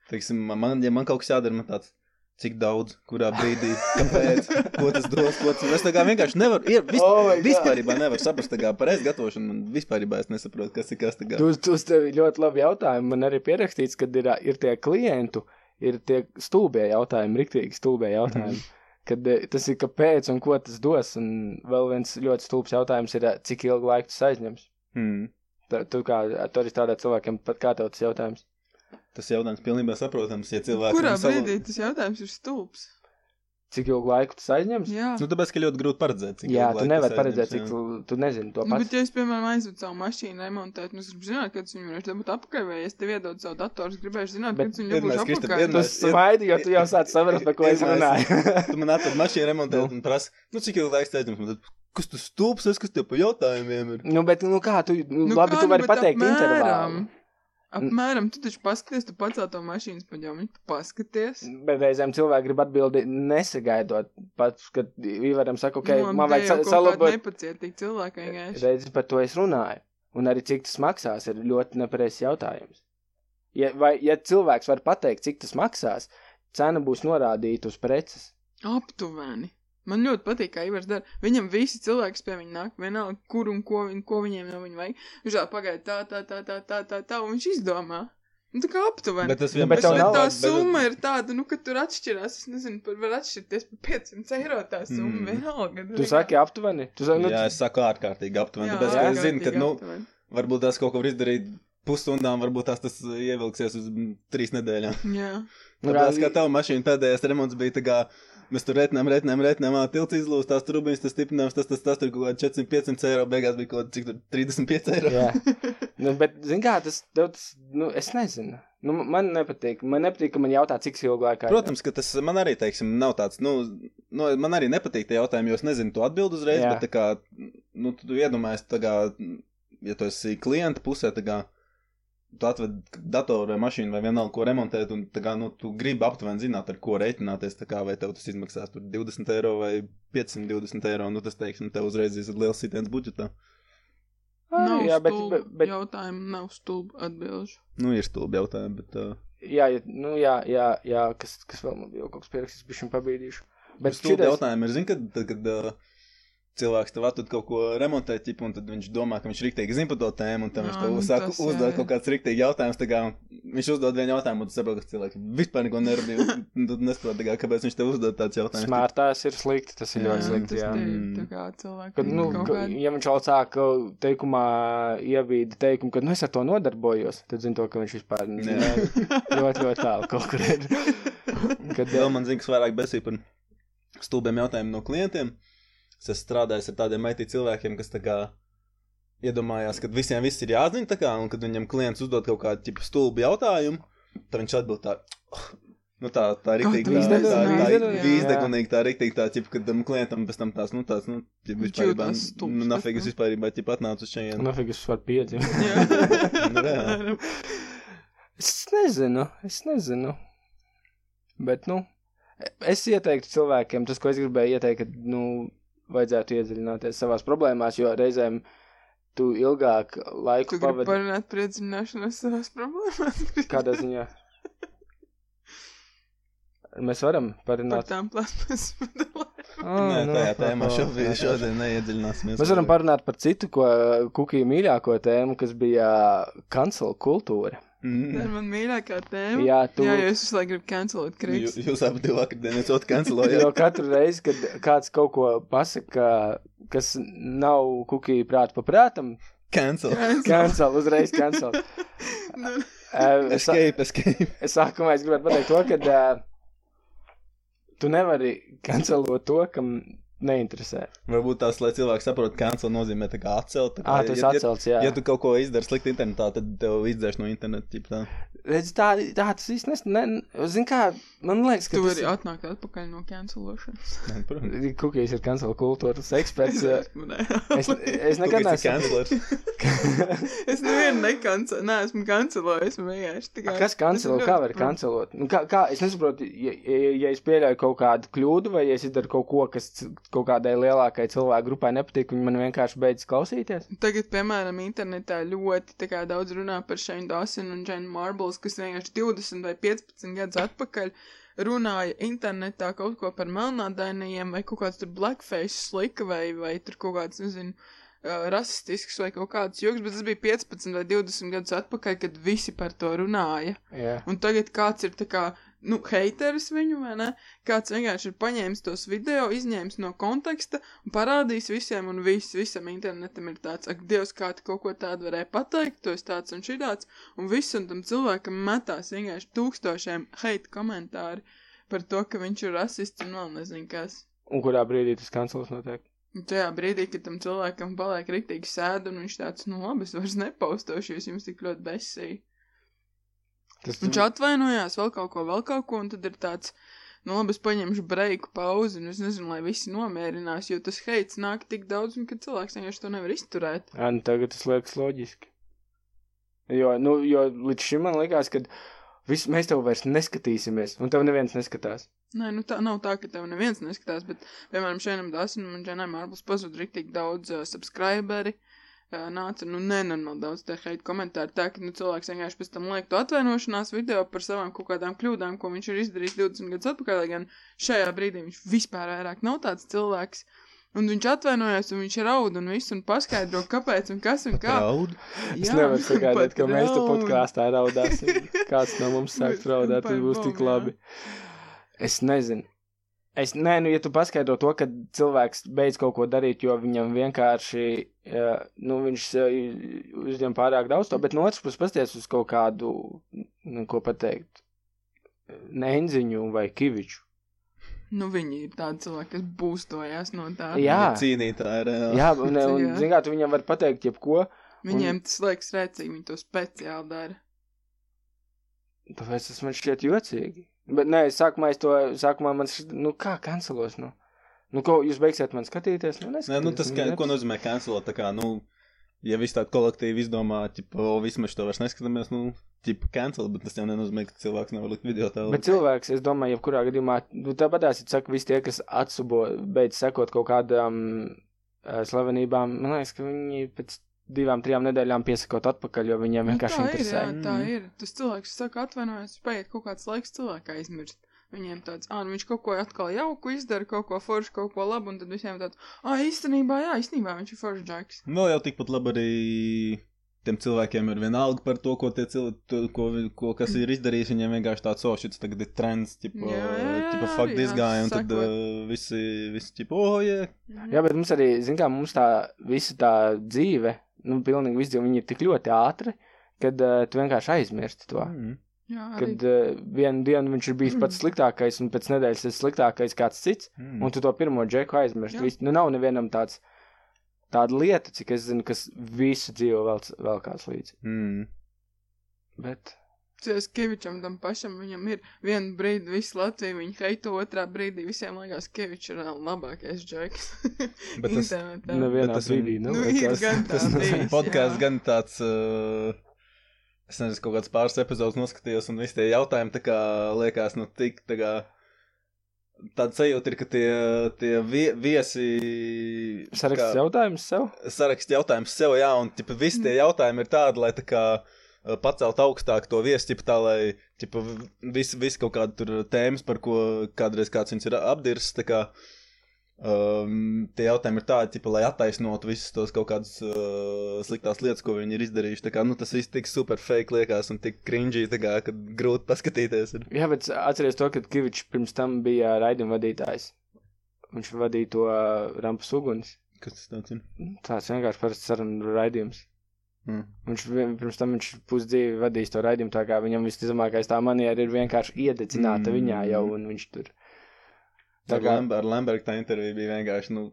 A: Teiksim, man, ja man kaut kas jādara, man tāds, cik daudz, kurā brīdī, kāpēc, ko tas dos, ko tas. Es tā kā vienkārši nevaru, ir, vis,
B: Oh
A: vispārībā nevaru saprast, tā kā par ēst gatavošanu, man vispārībā es nesaprotu, kas ir kas tā kā.
B: Tu, tu uz tevi ļoti labi jautājumi. Man arī pierakstīts, ka ir, ir tie klientu, ir tie stulbie jautājumi, riktīgi stulbie jautājumi. Kad eh, tas ir kāpēc un ko tas dos. Un vēl viens ļoti stulbs jautājums ir, ā, cik ilgu laiku tas aizņems.
A: Hmm.
B: Tu, tu kā tu arī strādā cilvēkiem, pat kā tev tas jautājums.
A: Tas jautājums pilnībā saprotams, ja cilvēki.
C: Kurā brīdī tas jautājums ir stulbs?
B: Cik ilgu laiku tas aizņems?
C: Jā.
A: Nu, tāpēc, ka ļoti grūti paredzēt. cik
B: Jā,
A: ilgu
B: tu
A: laiku
B: nevari
A: tas
B: paredzēt, cik tu, tu nezini to
C: Nu,
B: pats.
C: bet, ja es, piemēram, aizvedu savu mašīnu remontēt, nu, es gribu zināt, kad es viņu varēšu dabūt atpakaļ, vai es tev iedodu savu datoru, es gribēšu zināt,
B: Bet
C: kad dabūšu
A: Kristap,
C: atpakaļ.
B: Tu smaidi, jo tu jau sāc saprast, par ko es runāju.
A: Tu man atradi mašīnu remontēt un prasa, nu, cik ilgi laiks aizņems. Kas tu stulbs, es kas tev pa jautājumiem ir?
B: nu, bet, nu, kā tu, nu,
C: Nu,
B: labi,
C: kā
B: tu
C: nu,
B: vari
C: bet
B: pateikt
C: apmēram.
B: intervālu.
C: Apmēram, tu taču paskaties, tu pacēl to mašīnas paģomu, tu paskaties.
B: Bet reizēm cilvēki grib atbildi nesagaidot. Pat, kad Ivaram saka, ok,
C: Nu,
B: man vajag salabot.
C: Nepacietīgi cilvēki vienkārši.
B: Reizes par to es runāju. Un arī cik tas maksās, ir ļoti nepareizs jautājums. Ja, vai, ja cilvēks var pateikt, cik tas maksās, cena būs norādīta uz preces.
C: Aptuveni. Man ļoti patīk, kā Ivars dara. Viņam visi cilvēki pie viņa nāk, vienalga, kur un ko, viņ, ko viņiem no viņa vajag. Viņš tā pagaida tā, tā, tā, tā, tā, tā, tā, un viņš izdomā. Nu, tā kā aptuveni.
A: Bet tas
B: Nu,
A: vienmēr
B: bet
C: Bet tā
A: bet-
C: summa ir tāda, nu, ka tur atšķirās. Es nezinu, par var atšķirties par 500 eiro tā summa.
A: Mm.
C: Vienalga.
B: Tu saki aptuveni? Tu saki, nu,
A: Jā, es saku ārkārtīgi aptuveni.
C: Jā,
A: Tāpēc, ka es zinu, ka, nu,
C: aptuveni.
A: varbūt tās kaut ko var izdarīt pusstundām, varbūt tās tas ievilksies uz trīs nedēļām.
C: Jā.
A: Tāpēc, ka tava mašīna pēdējais remonts bija tā kā. Mēs tur reiķinām, reiķinām, ā, tilts izlūst, tās trubiņas, tas stiprinājums, tas, tas, tas, tur kaut kādi 400-500 eiro, beigās bija kaut cik tur 35 eiro.
B: Jā, nu, bet, zini, kā tas, tev tas, nu, es nezinu. Nu, man nepatīk. Man nepatīk, ka man jautā, cik ilgu laiku.
A: Protams, ka tas man arī, teiksim, nav tāds, nu, nu man arī nepatīk tie jautājumi, jo es nezinu to atbildi uzreiz,
B: Jā.
A: bet tā kā, nu, tu iedomājies, tā kā, ja tu esi klienta pusē, tā kā, tu atved datoru vai mašīnu vai vienalga, ko remontēt, un kā, nu, tu gribi aptuveni zināt, ar ko reiķināties, tā kā, vai tev tas izmaksās tur 20 eiro vai 520 eiro, nu, tas, teiksim, tev uzreiz ir liels sitiens budžetā.
C: Nav
B: jā, bet, bet, bet
C: jautājumu, nav stulbu atbilžu.
A: Nu, ir stulbi jautājumi, bet, uh,
B: jā, ja- nu, jā, jā, jā, kas, kas vēl man bija kaut kas pierakstīts, bija šim pabīdīšu. Bet
A: stulbi
B: šitais-
A: jautājumi ir, zini, kad, tad, kad uh, cilvēks tev atved kaut ko remontēt, ķip, un tad viņš domā, ka viņš riktīgi zina par to tēmu, un tad viņš
C: Jā,
A: tev
C: nu
A: sāk
C: jā,
A: uzdot
C: jā.
A: kaut kāds riktīgi jautājums, tā kā viņš uzdod vienu jautājumu, un tu saproti, ka cilvēks vispār neko un tu nesaproti, kāpēc viņš tev uzdod tāds jautājums.
B: Smārtās ir slikti, tas ir
A: Jā,
B: ļoti slikti. Jā.
C: ir
A: Mm.
C: cilvēki.
B: Kad, nu, ka, ja viņš vēl sāk uh, teikumā ievīda teikumu, ka nu, es ar to nodarbojos, tad zinu to, ka viņš vispār
A: Jā.
B: ne, ļoti, ļoti tālu kaut kur ir. Kad,
A: Vēl man zina, kas vairāk besīja par stulbiem jautājumiem no klientiem. Es esmu strādājis ar tādiem IT cilvēkiem, kas tā kā iedomājās, ka visiem viss ir jāzina, tā kā, un kad viņam klients uzdod kaut kādu tipu stulbu jautājumu, tad viņš atbild tā. Nu tā, tā ir rīktīgi, tā,
B: Vīzdegu-
A: tā, tā, tā
B: jā.
A: vīzdegunīgi, tā rīktīgi, tā, ķip, kad tam klientam pēc tam tās, nu tās, nu,
C: Viņš
A: vispār,
C: stulbs,
A: nu,
C: kas
A: nafig, es vispār, ķip, atnācu uz
B: es varu piedzimt.
C: Jā.
A: Nu, jā.
B: Es nezinu, es nezinu. Bet, nu, es ieteiktu cilvēkiem, tas, ko es gribēju ieteikt, ka, nu, vajadzētu iedziļināties savās problēmās, jo reizēm tu ilgāk laiku
C: Tu
B: pavadi
C: parunāt par iedzināšanos savās problēmās?
B: kādā ziņā. Mēs varam
C: Par
B: parunāt.
C: tām plasmas medaļām.
B: Ah,
A: Nē,
B: nu,
A: tajā tēmā
B: oh,
A: šobrīd,
B: jā.
A: šodien neiedziļināsimies.
B: Mēs varam parunāt par citu, ko kukija mīļāko tēmu, kas bija cancel kultūra.
C: Tā ir
A: Mm.
C: man mīļākā tēma.
B: Jā, tu-
C: Jā, jo es visu laiku gribu cancelot
A: Jū-
C: kriks.
A: Jūs abi divi vakardien viens otru kancelojāt.
B: Jo katru reizi, kad kāds kaut ko pasaka, kas nav kukī prāta pa prātam,
A: Cancel.
B: cancel, uzreiz cancel.
C: Nu,
B: Uh, es,
A: Escape, escape.
B: es sākumā es gribētu pateikt to, ka uh, tu nevari cancelot to, kam neinteresē.
A: Varbūt tās, lai cilvēki saprotu, cancel nozīmē tā kā atcelt. tā kā,
B: Ā, tu esi
A: ja,
B: atcelts, jā.
A: ja, ja tu kaut ko izdari slikti internetā, tad tev izdzēš no interneta. ķip tā.
B: Redz, tā, tā tas īsti nes... Ne, zin kā, man liekas, ka
C: Tu
B: tas
C: vari atnākt atpakaļ no cancelošanas.
A: Nē, protams.
B: ir... Kukijs ir cancel kultūras eksperts.
C: nē.
B: Es, es nekad neesmu.
C: es nevienu nekancelu, neesmu cancelojis, esmu vienkārši tikai.
B: Kas kancelo?
C: Es
B: Kā var kancelot? Nu, kā, kā, es nesaprotu, ja, ja, ja es pieļauju kaut kādu kļūdu, vai ja es izdaru kaut ko, kas kaut kādai lielākai cilvēku grupai nepatīk, viņi man vienkārši beidz klausīties.
C: Tagad, piemēram, internetā ļoti daudz runā par Shane Dawson un Jane Marbles, kas vienkārši 20 vai 15 gadus atpakaļ runāja internetā kaut ko par melnādainajiem vai kaut kāds tur blackface slika vai, vai tur kaut kāds, nezinu, rasistisks vai kaut kāds joks, bet tas bija 15 vai 20 gadus atpakaļ, kad visi par to runāja.
B: Jā.
C: Un tagad kāds ir tā kā, nu, heiteris viņu, vai ne? Kāds vienkārši ir paņēmis tos video, izņēmis no konteksta un parādījis visiem, un viss, visam internetam ir tāds, ak, Dievs, kā tu kaut ko tādu varēja pateikt, tu esi tāds un šitāds, un visam tam cilvēkam metās vienkārši tūkstošiem heita komentāri par to, ka viņš ir rasists un vēl nezinu kas.
B: Un kurā brīdī tas kancels notiek?
C: Un tajā brīdī, kad tam cilvēkam paliek riktīgi sēda, un viņš tāds, nu labi, es vairs nepaustošu, jo es jums tik ļoti besīju.
B: Tas
C: Viņš atvainojās vēl kaut ko, vēl kaut ko, un tad ir tāds, nu labi, es paņemšu breiku pauzi, un es nezinu, lai visi nomierinās, jo tas heits nāk tik daudz, un ka cilvēks vienkārši to nevar izturēt.
B: Jā, nu tagad tas liekas loģiski. Jo, nu, jo līdz šim man likās, ka vis, mēs tev vairs neskatīsimies, un tev neviens neskatās.
C: Nē, nu tā nav tā, ka tev neviens neskatās, bet, piemēram, šeit Dāsinam un Dženai Mārpus pazud riktīgi daudz uh, subscriberi, uh, nāca, nu, nenormāli daudz te heita komentāru, tā, ka, nu, cilvēks vienkārši pēc tam liek to atvainošanās video par savām kaut kādām kļūdām, ko viņš ir izdarījis 20 gadus atpakaļ, lai gan šajā brīdī viņš vispār vairāk nav tāds cilvēks. Un viņš atvainojās, un viņš raud un visu, un paskaidro, kāpēc un kas un kā.
A: Raud.
B: Es
C: Jā,
B: nevaru sagaidīt, ka mēs tu
C: raud.
B: podkāstā raudāsim. Kāds no mums sāks raudāt, tas būs tik labi. Es nezinu. Es, nē, nu, ja tu paskaidro to, ka cilvēks beidz kaut ko darīt, jo viņam vienkārši, ja, nu, viņš eh, uzņem pārāk daudz to, bet no otras puses pasties uz kaut kādu, nu, ko pateikt, nenziņu vai kiviču.
C: Nu, viņi ir tādi cilvēki, kas būstojās no tā.
B: Jā.
A: Cīnītāji ir. jā.
B: Un, un
C: Jā.
B: zin kā, tu viņam var pateikt jebko,
C: Viņiem tas liekas rēcīgi, viņi to speciāli dara.
B: tāpēc tas man šķiet jocīgi. Bet nē, sākumā es to, sākumā man, nu, kā kancelos, nu. Nu, ko jūs beigsiet man skatīties? Nu,
A: Nē, nu tas, ka, ko nozīmē cancelot, tā kā, nu, ja viss tāda kolektīva izdomā, tipo, vismaz to vairs neskatāmies, nu, tipo, cancel, bet tas jau nenozīmē, ka cilvēks nevar likt video tālāk.
B: Bet cilvēks, es domāju, jebkurā gadījumā, nu, tāpatās, ja saka, visi tie, kas atsubo, beidz sekot kaut kādām uh, slavenībām, man liekas, ka viņi pēc divām, trijām nedēļām piesakot atpakaļ, jo viņiem vienkārši
C: nu, tā ir,
B: interesē.
C: jā, tā ir. Tas cilvēks saka, atvainojas, paiet kaut kāds laiks cilvēka aizmirst. Viņiem tāds, ah, nu viņš kaut ko atkal jauku izdara, kaut ko foršu, kaut ko labu, un tad visiem tāds, ah, īstenībā, jā, īstenībā viņš ir foršs džeks.
A: Vēl jau tikpat labi arī tiem cilvēkiem ir vienalga par to, ko tie cilvēki, ko, ko kas ir izdarījis. Viņiem vienkārši tāds, oh, šis tagad ir trends, tipo,
C: Jā, jā, jā,
A: tipo fuck this guy, un tad
C: sekot.
A: uh, visi, visi, tipo, oh, jā.
B: Jā, bet mums arī, zin kā, mums tā visa tā dzīve, nu, pilnīgi viss dzīve, viņi ir tik ļoti ātri, kad uh, tu vienkārši aizmirsti to.
A: Mm.
C: Jā, arī.
B: Kad uh, vienu dienu viņš ir bijis pats sliktākais, un pēc nedēļas tas sliktākais kāds cits,
A: Mm.
B: un tu to pirmo džeku aizmirsti.
C: Jā.
B: Vis- Nu, nav nevienam tāds, tāda lieta, cik es zinu, kas visu dzīvi vēl, vēl kāds līdzi.
A: Mm.
B: Bet,
C: Cēs Kevičam tam pašam, viņam ir vienu brīdi visu Latviju, viņa heito otrā brīdī, visiem liekas, Kevičs ir vēl labākais džeks.
A: Bet tas-
B: nevienā brīdī,
A: viņ-
B: nu,
C: ir gan
B: tas nav-.
A: Podkāsts gan tāds. Uh, es nezinu, kaut kāds pāris epizodes noskatījos, un visi tie jautājumi tā kā liekas, nu, tik tā kā. Tāda sajūta ir, ka tie, tie vie, viesi.
B: Saraksts
A: kā-
B: jautājums sev?
A: saraksta jautājums sev, jā, un tipa, visi tie jautājumi ir tādi, lai tā kā uh, pacelt augstāk to viesu, tipa, tā, lai tipa, visi, visi kaut kādi tur tēmas, par ko kādreiz kāds viņus ir apdirsis, tā kā, Um, tie jautājumi ir tādi, tipa, lai attaisnotu visas tos kaut kādas uh, sliktās lietas, ko viņi ir izdarījuši. Tā kā, nu, tas viss tik super fake liekas un tik cringy, kā, kad grūti paskatīties. Ir.
B: Jā, bet atceries to, ka Kivičs pirms tam bija raidījuma vadītājs. Viņš vadīja to uh, rampas uguns.
A: Kas tas tāds ir?
B: Tāds vienkārši parasts sarunu raidījums.
A: Mm.
B: Viņš pirms tam viņš pusdzīvi vadījis to raidījumu, tā kā viņam visticamākais tā maniera ir vienkārši iededzināta
A: Mm.
B: viņā jau, un viņš tur. Tā
A: Ar,
B: kā
A: Lamb ar Lambergu tā intervija bija vienkārši, nu,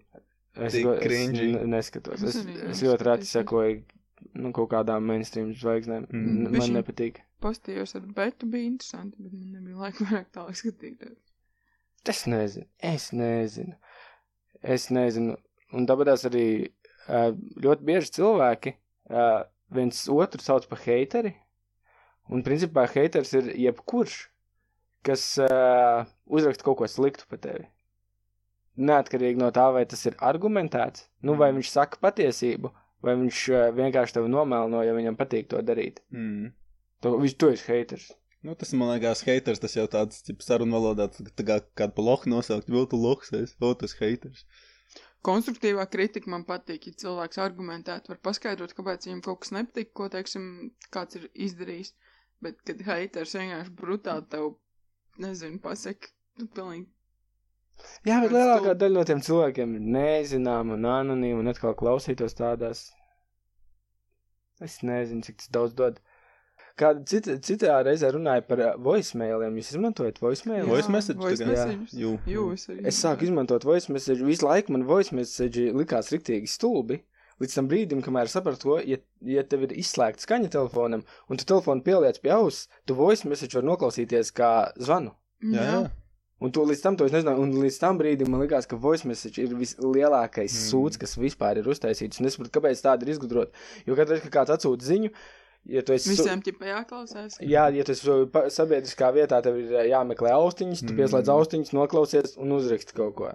B: es,
A: tik
B: go- es neskatos.
C: Es
B: Es, ļoti reti sekoju nu, kaut kādām mainstream zvaigznēm.
A: Mm.
B: Man
C: Bišķiņ.
B: nepatīk.
C: Postījos ar Betu bija interesanti, bet man nebija laika vairāk tālāk skatīties.
B: Es nezinu, es nezinu. Es nezinu. Un tāpēc arī ļoti bieži cilvēki ā, viens otru sauc par heiteri. Un principā heiters ir jebkurš, kas uh, uzraksta kaut ko sliktu par tevi. Neatkarīgi no tā, vai tas ir argumentēts, nu, vai viņš saka patiesību, vai viņš uh, vienkārši tevi nomēlno, ja viņam patīk to darīt.
A: mm.
B: To, viņš to ir heiters.
A: Nu, tas man liekas, haters, tas jau tāds, sarunu valodā, tā kā kādu lohu nosaukt, vēl tu lohs, es, o, tas haters.
C: Konstruktīvā kritika man patīk, ja cilvēks argumentēt, var paskaidrot, kāpēc viņam kaut kas nepatīk, ko, teiksim, kāds ir izdarījis. Bet, kad haters vienkārši brutāli tev, nezinu, pasaka, nu, pilnīgi.
B: Jā, bet lielākā
C: tu-
B: daļa no tiem cilvēkiem ir nezināma un anonīma un atkal klausītos tādās. Es nezinu, cik tas daudz dod. Kāda cita, citā reizē runāja par uh, voicemailiem. Jūs izmantojat voicemailus?
A: Voice message. Jū.
C: Jū, es arī.
B: Es sāku izmantot voice message. Visu laiku man voice message likās riktīgi stulbi. Līdz tam brīdim, kamēr sapratu to, ja, ja tev ir izslēgta skaņa telefonam, un tu telefonu pieliec pie auss, tu voice message var noklausīties kā zvanu.
A: Jā, jā.
B: Un tu līdz tam to es nezināju, un līdz tam brīdim man likās, ka voice message ir vislielākais
A: Mm.
B: sūds, kas vispār ir uztaisīts. Un es saprotu, kāpēc tāda ir izgudrota. Jo katru reizi, kad kāds atsūta ziņu, ja tu esi. su-
C: Visiem ķipa jāklausās.
B: Jā, ja tas ir pa- sabiedriskā vietā, tev ir ā, jāmeklē austiņas, tu
A: Mm.
B: pieslēdz austiņas, noklausies un uzraksti kaut ko.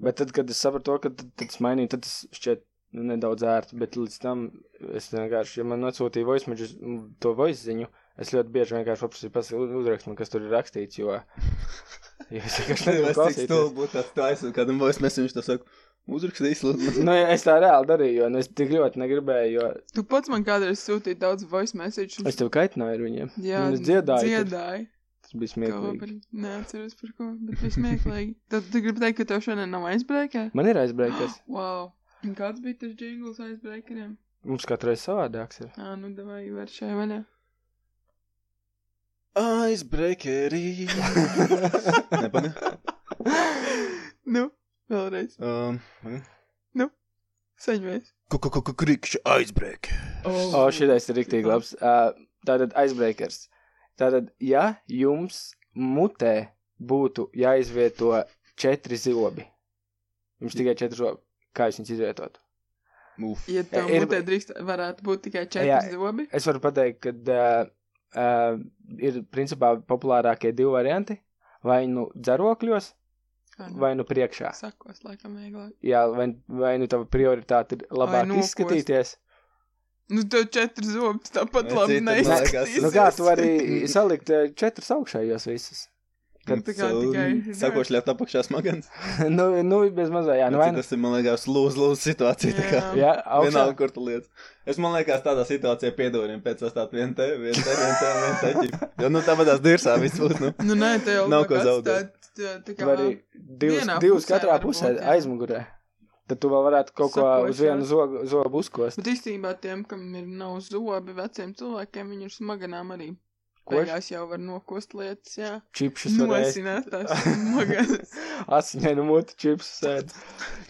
B: Bet tad, kad es sapratu to, ka tad, tad es mainīju, tad tas šķiet nu, nedaudz ērti, bet līdz tam es vienkārši, ja man atsūtīja voice message, m, to voice ziņu, es ļoti bieži vienkārši paprasīju pasaka uzrakst man, kas tur ir rakstīts, jo, jo es vienkārši
A: Es
B: negribu
A: cik
B: klausīties.
A: stulbi būtu tāds, tu aizsūti kādam voice message, viņš to saka, uzrakstīs, lūdzu.
B: Nu, es tā reāli darīju, jo nu, es tik ļoti negribēju, jo
C: Tu pats man kādreiz sūtīji daudz voice message.
B: es tev kaitināju ar viņiem.
C: Jā,
B: un es dziedāju.
C: Dziedāju.
B: Tas bija smieklīgi.
C: par... Neatceros par ko, bet bija smieklīgi. Tad tu gribi teikt, ka tev šodien nav aizbreikē?
B: Man ir aizbreikers.
C: Wow. Un kāds bija tas jingls aizbreikeriem?
B: Mums katru reizi savādāks ir.
C: Ā, nu davai var šai vaļā.
A: Icebreakerī. Nepaga.
C: Nu, vēlreiz.
A: Um,
C: Saņemies.
A: Krikšķi icebreaker.
B: O, šitais ir riktīgi labs. Uh, tātad aizbreakers. Tātad, ja jums mutē būtu jāizvieto četri zobi, jums tikai četri zobi, kā jūs viņus izvietotu?
A: Uf.
C: Ja tev
B: Ir-
C: mutē drīkst, varētu būt tikai četri
B: Jā.
C: zobi.
B: Es varu pateikt, ka uh, uh, ir principā populārākie divi varianti. Vai nu dzerokļos,
C: nu?
B: Vai nu priekšā.
C: Sakos, laikam, vieglāk.
B: Jā, vai, vai nu tava prioritāte ir labāk
C: nokost.
B: izskatīties.
C: Nu, tev četri zobi tāpat
A: Vai
C: labi neizskatīsies.
B: Nu kā tu vari salikt eh, četrus augšējos visus?
C: Nu, tā kā tikai-
A: Sakoši liet apakšā smagans.
B: nu, nu, bez mazā, jā, nu, vai nu.
A: Tas ir, man liekas, lūz, lūz situācija. tā kā.
C: Jā.
B: Jā, augšā.
A: Vienalga, kur tu lietas. Es man liekas, tādā situācijā piedodiem pēc atstāt vienu te, vienu te, vienu te, vienu te. Jo, nu, tāpatās dirsā viss būs, nu.
C: Nu, nē, tev jau
A: Nav ko zaudēt.
C: Atstāt, tā- kā-
B: vari divus,
C: vienā
B: divus
C: pusē
B: katrā pusē
C: būt,
B: aizmugurē. Tad tu vēl varētu kaut ko uz vienu zobu, zobu uzkost.
C: Bet īstenībā tiem, kam ir nav zobi, veciem cilvēkiem, viņi ir smaganām arī. Beigās jau var nokost lietas, jā.
B: Čipšus.
C: Nosināt tās smaganas.
B: Asiņainu mutu čipsus sēd.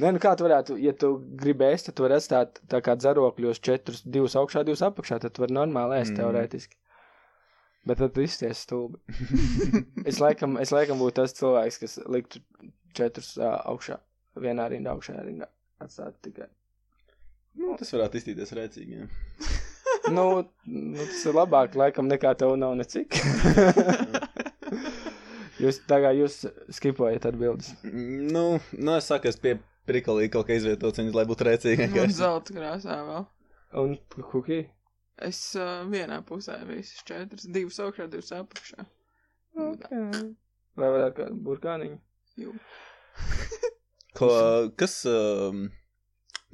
B: Nē, nu kā tu varētu, ja tu gribi ēst, tad tu vari atstāt tā kā dzerokļos četrus, divus augšā, divus apakšā, tad tu vari normāli ēst
A: mm.
B: teorētiski. Bet tad tu izties stulbi. es laikam, es laikam būtu tas cilvēks, kas liktu četrus uh, augšā, vienā rindā, augšā rindā. Atstāt tikai.
A: Nu, tas varētu iztīties rēcīgi,
B: nu, nu, tas ir labāk, laikam, nekā tev nav necik. jūs tā kā jūs skipojat atbildes.
A: Nu, nu, es saku, es pie prikalīgi kaut kā izvietots viņus, lai būtu rēcīgi.
C: Un zelta krāsā vēl.
B: Un kuki?
C: Es uh, vienā pusē visas četras, divas augšā, divas apakšā.
B: Okay. Vai varētu kādu burkāniņu?
C: Jū.
A: Ko, kas, um,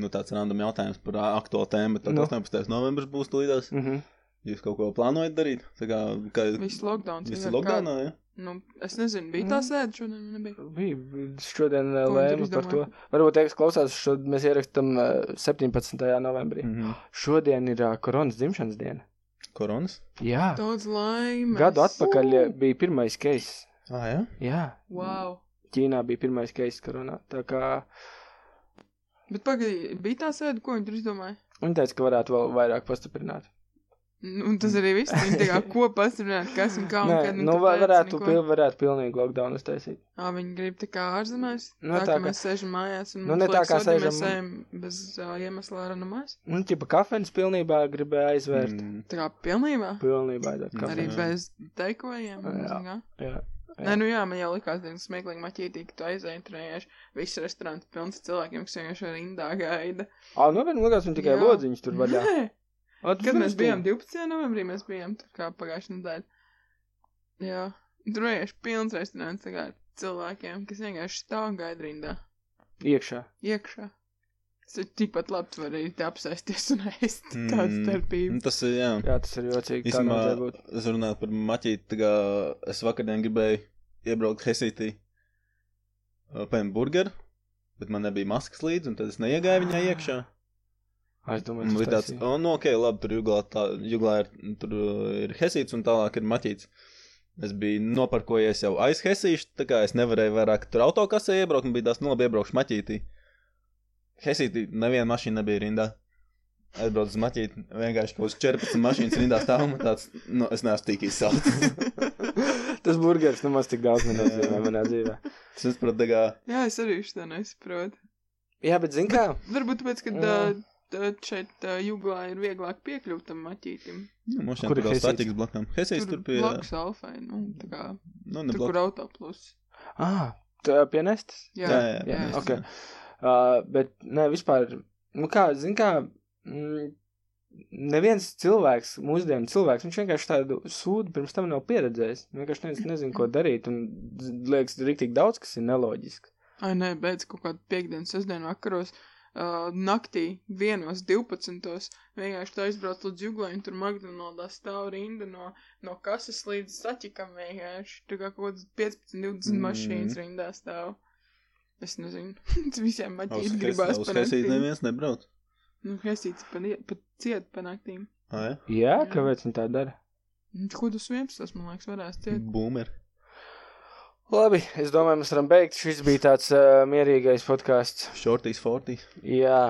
A: nu tāds random jautājums par aktuālu tēmu, tad
B: Nu.
A: 18. novembris būs tūlītās.
B: Mm -hmm.
A: Jūs kaut ko plānojat darīt? Tā kā, kā
C: Viss lockdowns.
A: visi
C: vienkārši
A: lockdownā,
C: kā-
A: ja?
C: Nu, es nezinu, bija tā sēde šodien, vai nebija.
B: Bija šodien uh, lēma par to. Varbūt tie, kas klausās, šod mēs ierakstām uh, 17. novembrī. Mm.
A: Mhm.
B: Šodien ir uh, koronas dzimšanas diena.
A: Koronas?
B: Jā,
C: Daudz laimes.
B: gadu atpakaļ uh, bija pirmais case.
A: Ah, jā?
B: Jā,
C: Wow.
B: Ķīnā bija pirmais case koronā. Tā kā
C: Bet pagaidi, bija tā sēde, ko viņi tur izdomāja?
B: viņi teica, ka varētu vēl vairāk pastiprināt.
C: Un tas arī viss. Viņi tā kā ko pastiprināt, kas un kā un
B: Nē,
C: kad.
B: nu,
C: kāpēc,
B: va- varētu,
C: un ko.
B: pil, varētu pilnīgi lockdown uztaisīt.
C: Ā, viņi grib tā kā ārzemēs.
B: Nu,
C: tā,
B: tā
C: ka
B: kā-
C: mēs sēžam mājās un
B: Nu, ne tā kā
C: odi, mēs
B: sēžam-
C: bez uh, iemesla ārā no mājas.
B: Nu, ķipa kafejnīca pilnībā gribēja aizvērt. Mm.
C: Tā kā pilnībā.
B: Pilnībā aizvērt
A: Mm.
C: Arī
B: kafejnīcu.
C: bez teikojiem.
B: Jā. Jā.
C: Nē, nu jā, man jau likās diezgan smieklīgi maķītī, ka tu aizēji tur vienkārši viss restorāns pilns cilvēkiem, kas vienkārši rindā gaida.
B: Ā, nu, vien likās, viņi tikai
C: Jā.
B: lodziņus tur vaļā.
C: Nē,
B: Tas
C: Kad mēs bijām
B: stulbi.
C: 12. novembrī, mēs bijām tur kā pagājušajā nedēļā. Jā, tur vienkārši pilns restorāns ar cilvēkiem, kas vienkārši stāv un gaida rindā.
B: Iekšā.
C: Iekšā. Tas ir tikpat labi, vari te apsēsties un ēst.
A: Mm.
C: starpība.
A: Nu, Tas ir, jā.
B: Jā, tas ir jocīgi. Būt.
A: es runāju par maķīti, tā kā es vakardien gribēju iebraukt Hesītī, uh, paņemt burgeru, bet man nebija maskas līdzi, un tad es neiegāju viņā iekšā.
B: Es domāju, tas
A: bija tāds,
B: taisīja.
A: o, nu, ok, labi, tur juglā, tā, juglā ir, tur uh, ir Hesīts un tālāk ir maķīts. Es biju noparkojies jau aiz Hesīša, tā kā es nevarēju vairāk tur autokasē iebraukt, un bija tās, nu, labi, iebraukšu maķītī. Hesītī neviena mašīna nebija rindā. Aizbraucu uz maķīti, vienkārši kaut kāds 14 mašīnas rindā stāv, un tāds, nu, es neesmu tik izsalcis.
B: tas burgeris nemaz tik daudz nenozīmē manā dzīvē.
A: Es saprotu, tā kā,
C: Jā, es arī šo nesaprotu.
B: Jā, bet zini kā?
C: Varbūt tāpēc, ka
B: Jā.
C: uh, tā šeit uh, juglā ir vieglāk piekļūt tam maķītim.
A: nu, mums
B: Kur
A: šeit
B: ir
A: vēl statikas blakām. Hesīts tur pie,
C: blakus alfai, nu, tā kā,
A: nu, ne
C: tur, kur
A: blakus.
C: autoplus.
B: Ah, tā pienestas?
C: Jā,
A: Jā, jā,
C: jā,
A: jā,
C: jā.
B: ok. Uh, bet, nē, vispār, nu kā, zini kā, mm, neviens cilvēks, mūsdienu cilvēks, viņš vienkārši tādu sūdu pirms tam nav pieredzējis. Vienkārši nezinu, nezinu ko darīt, un liekas, riktīgi daudz, kas ir neloģiski.
C: Ai, nē, beidz kaut kādu piekdienas, sestdienu vakaros. Uh, naktī, vienos, 12. vienkārši tā aizbrauc līdz jūglai, un tur McDonald's stāv rinda no, no kases līdz saķikam vienkārši. Tur kā kaut kāds 15, 20
A: Mm.
C: mašīnas rindā stāv. Es nezinu, tas visiem maķīt gribās
A: Uz Hesīti neviens nebrauc.
C: Nu, Hesīts pat pa ciet pa naktīm.
A: Ah, jā?
B: Jā,
C: Jā.
B: kāpēc viņi tā dara?
C: Nu, Ko tu 11. man liekas, varēs ciet.
A: Boomer.
B: Labi, es domāju, mēs varam beigt. Šis bija tāds uh, mierīgais podkāsts.
A: Shorties 40.
B: Jā,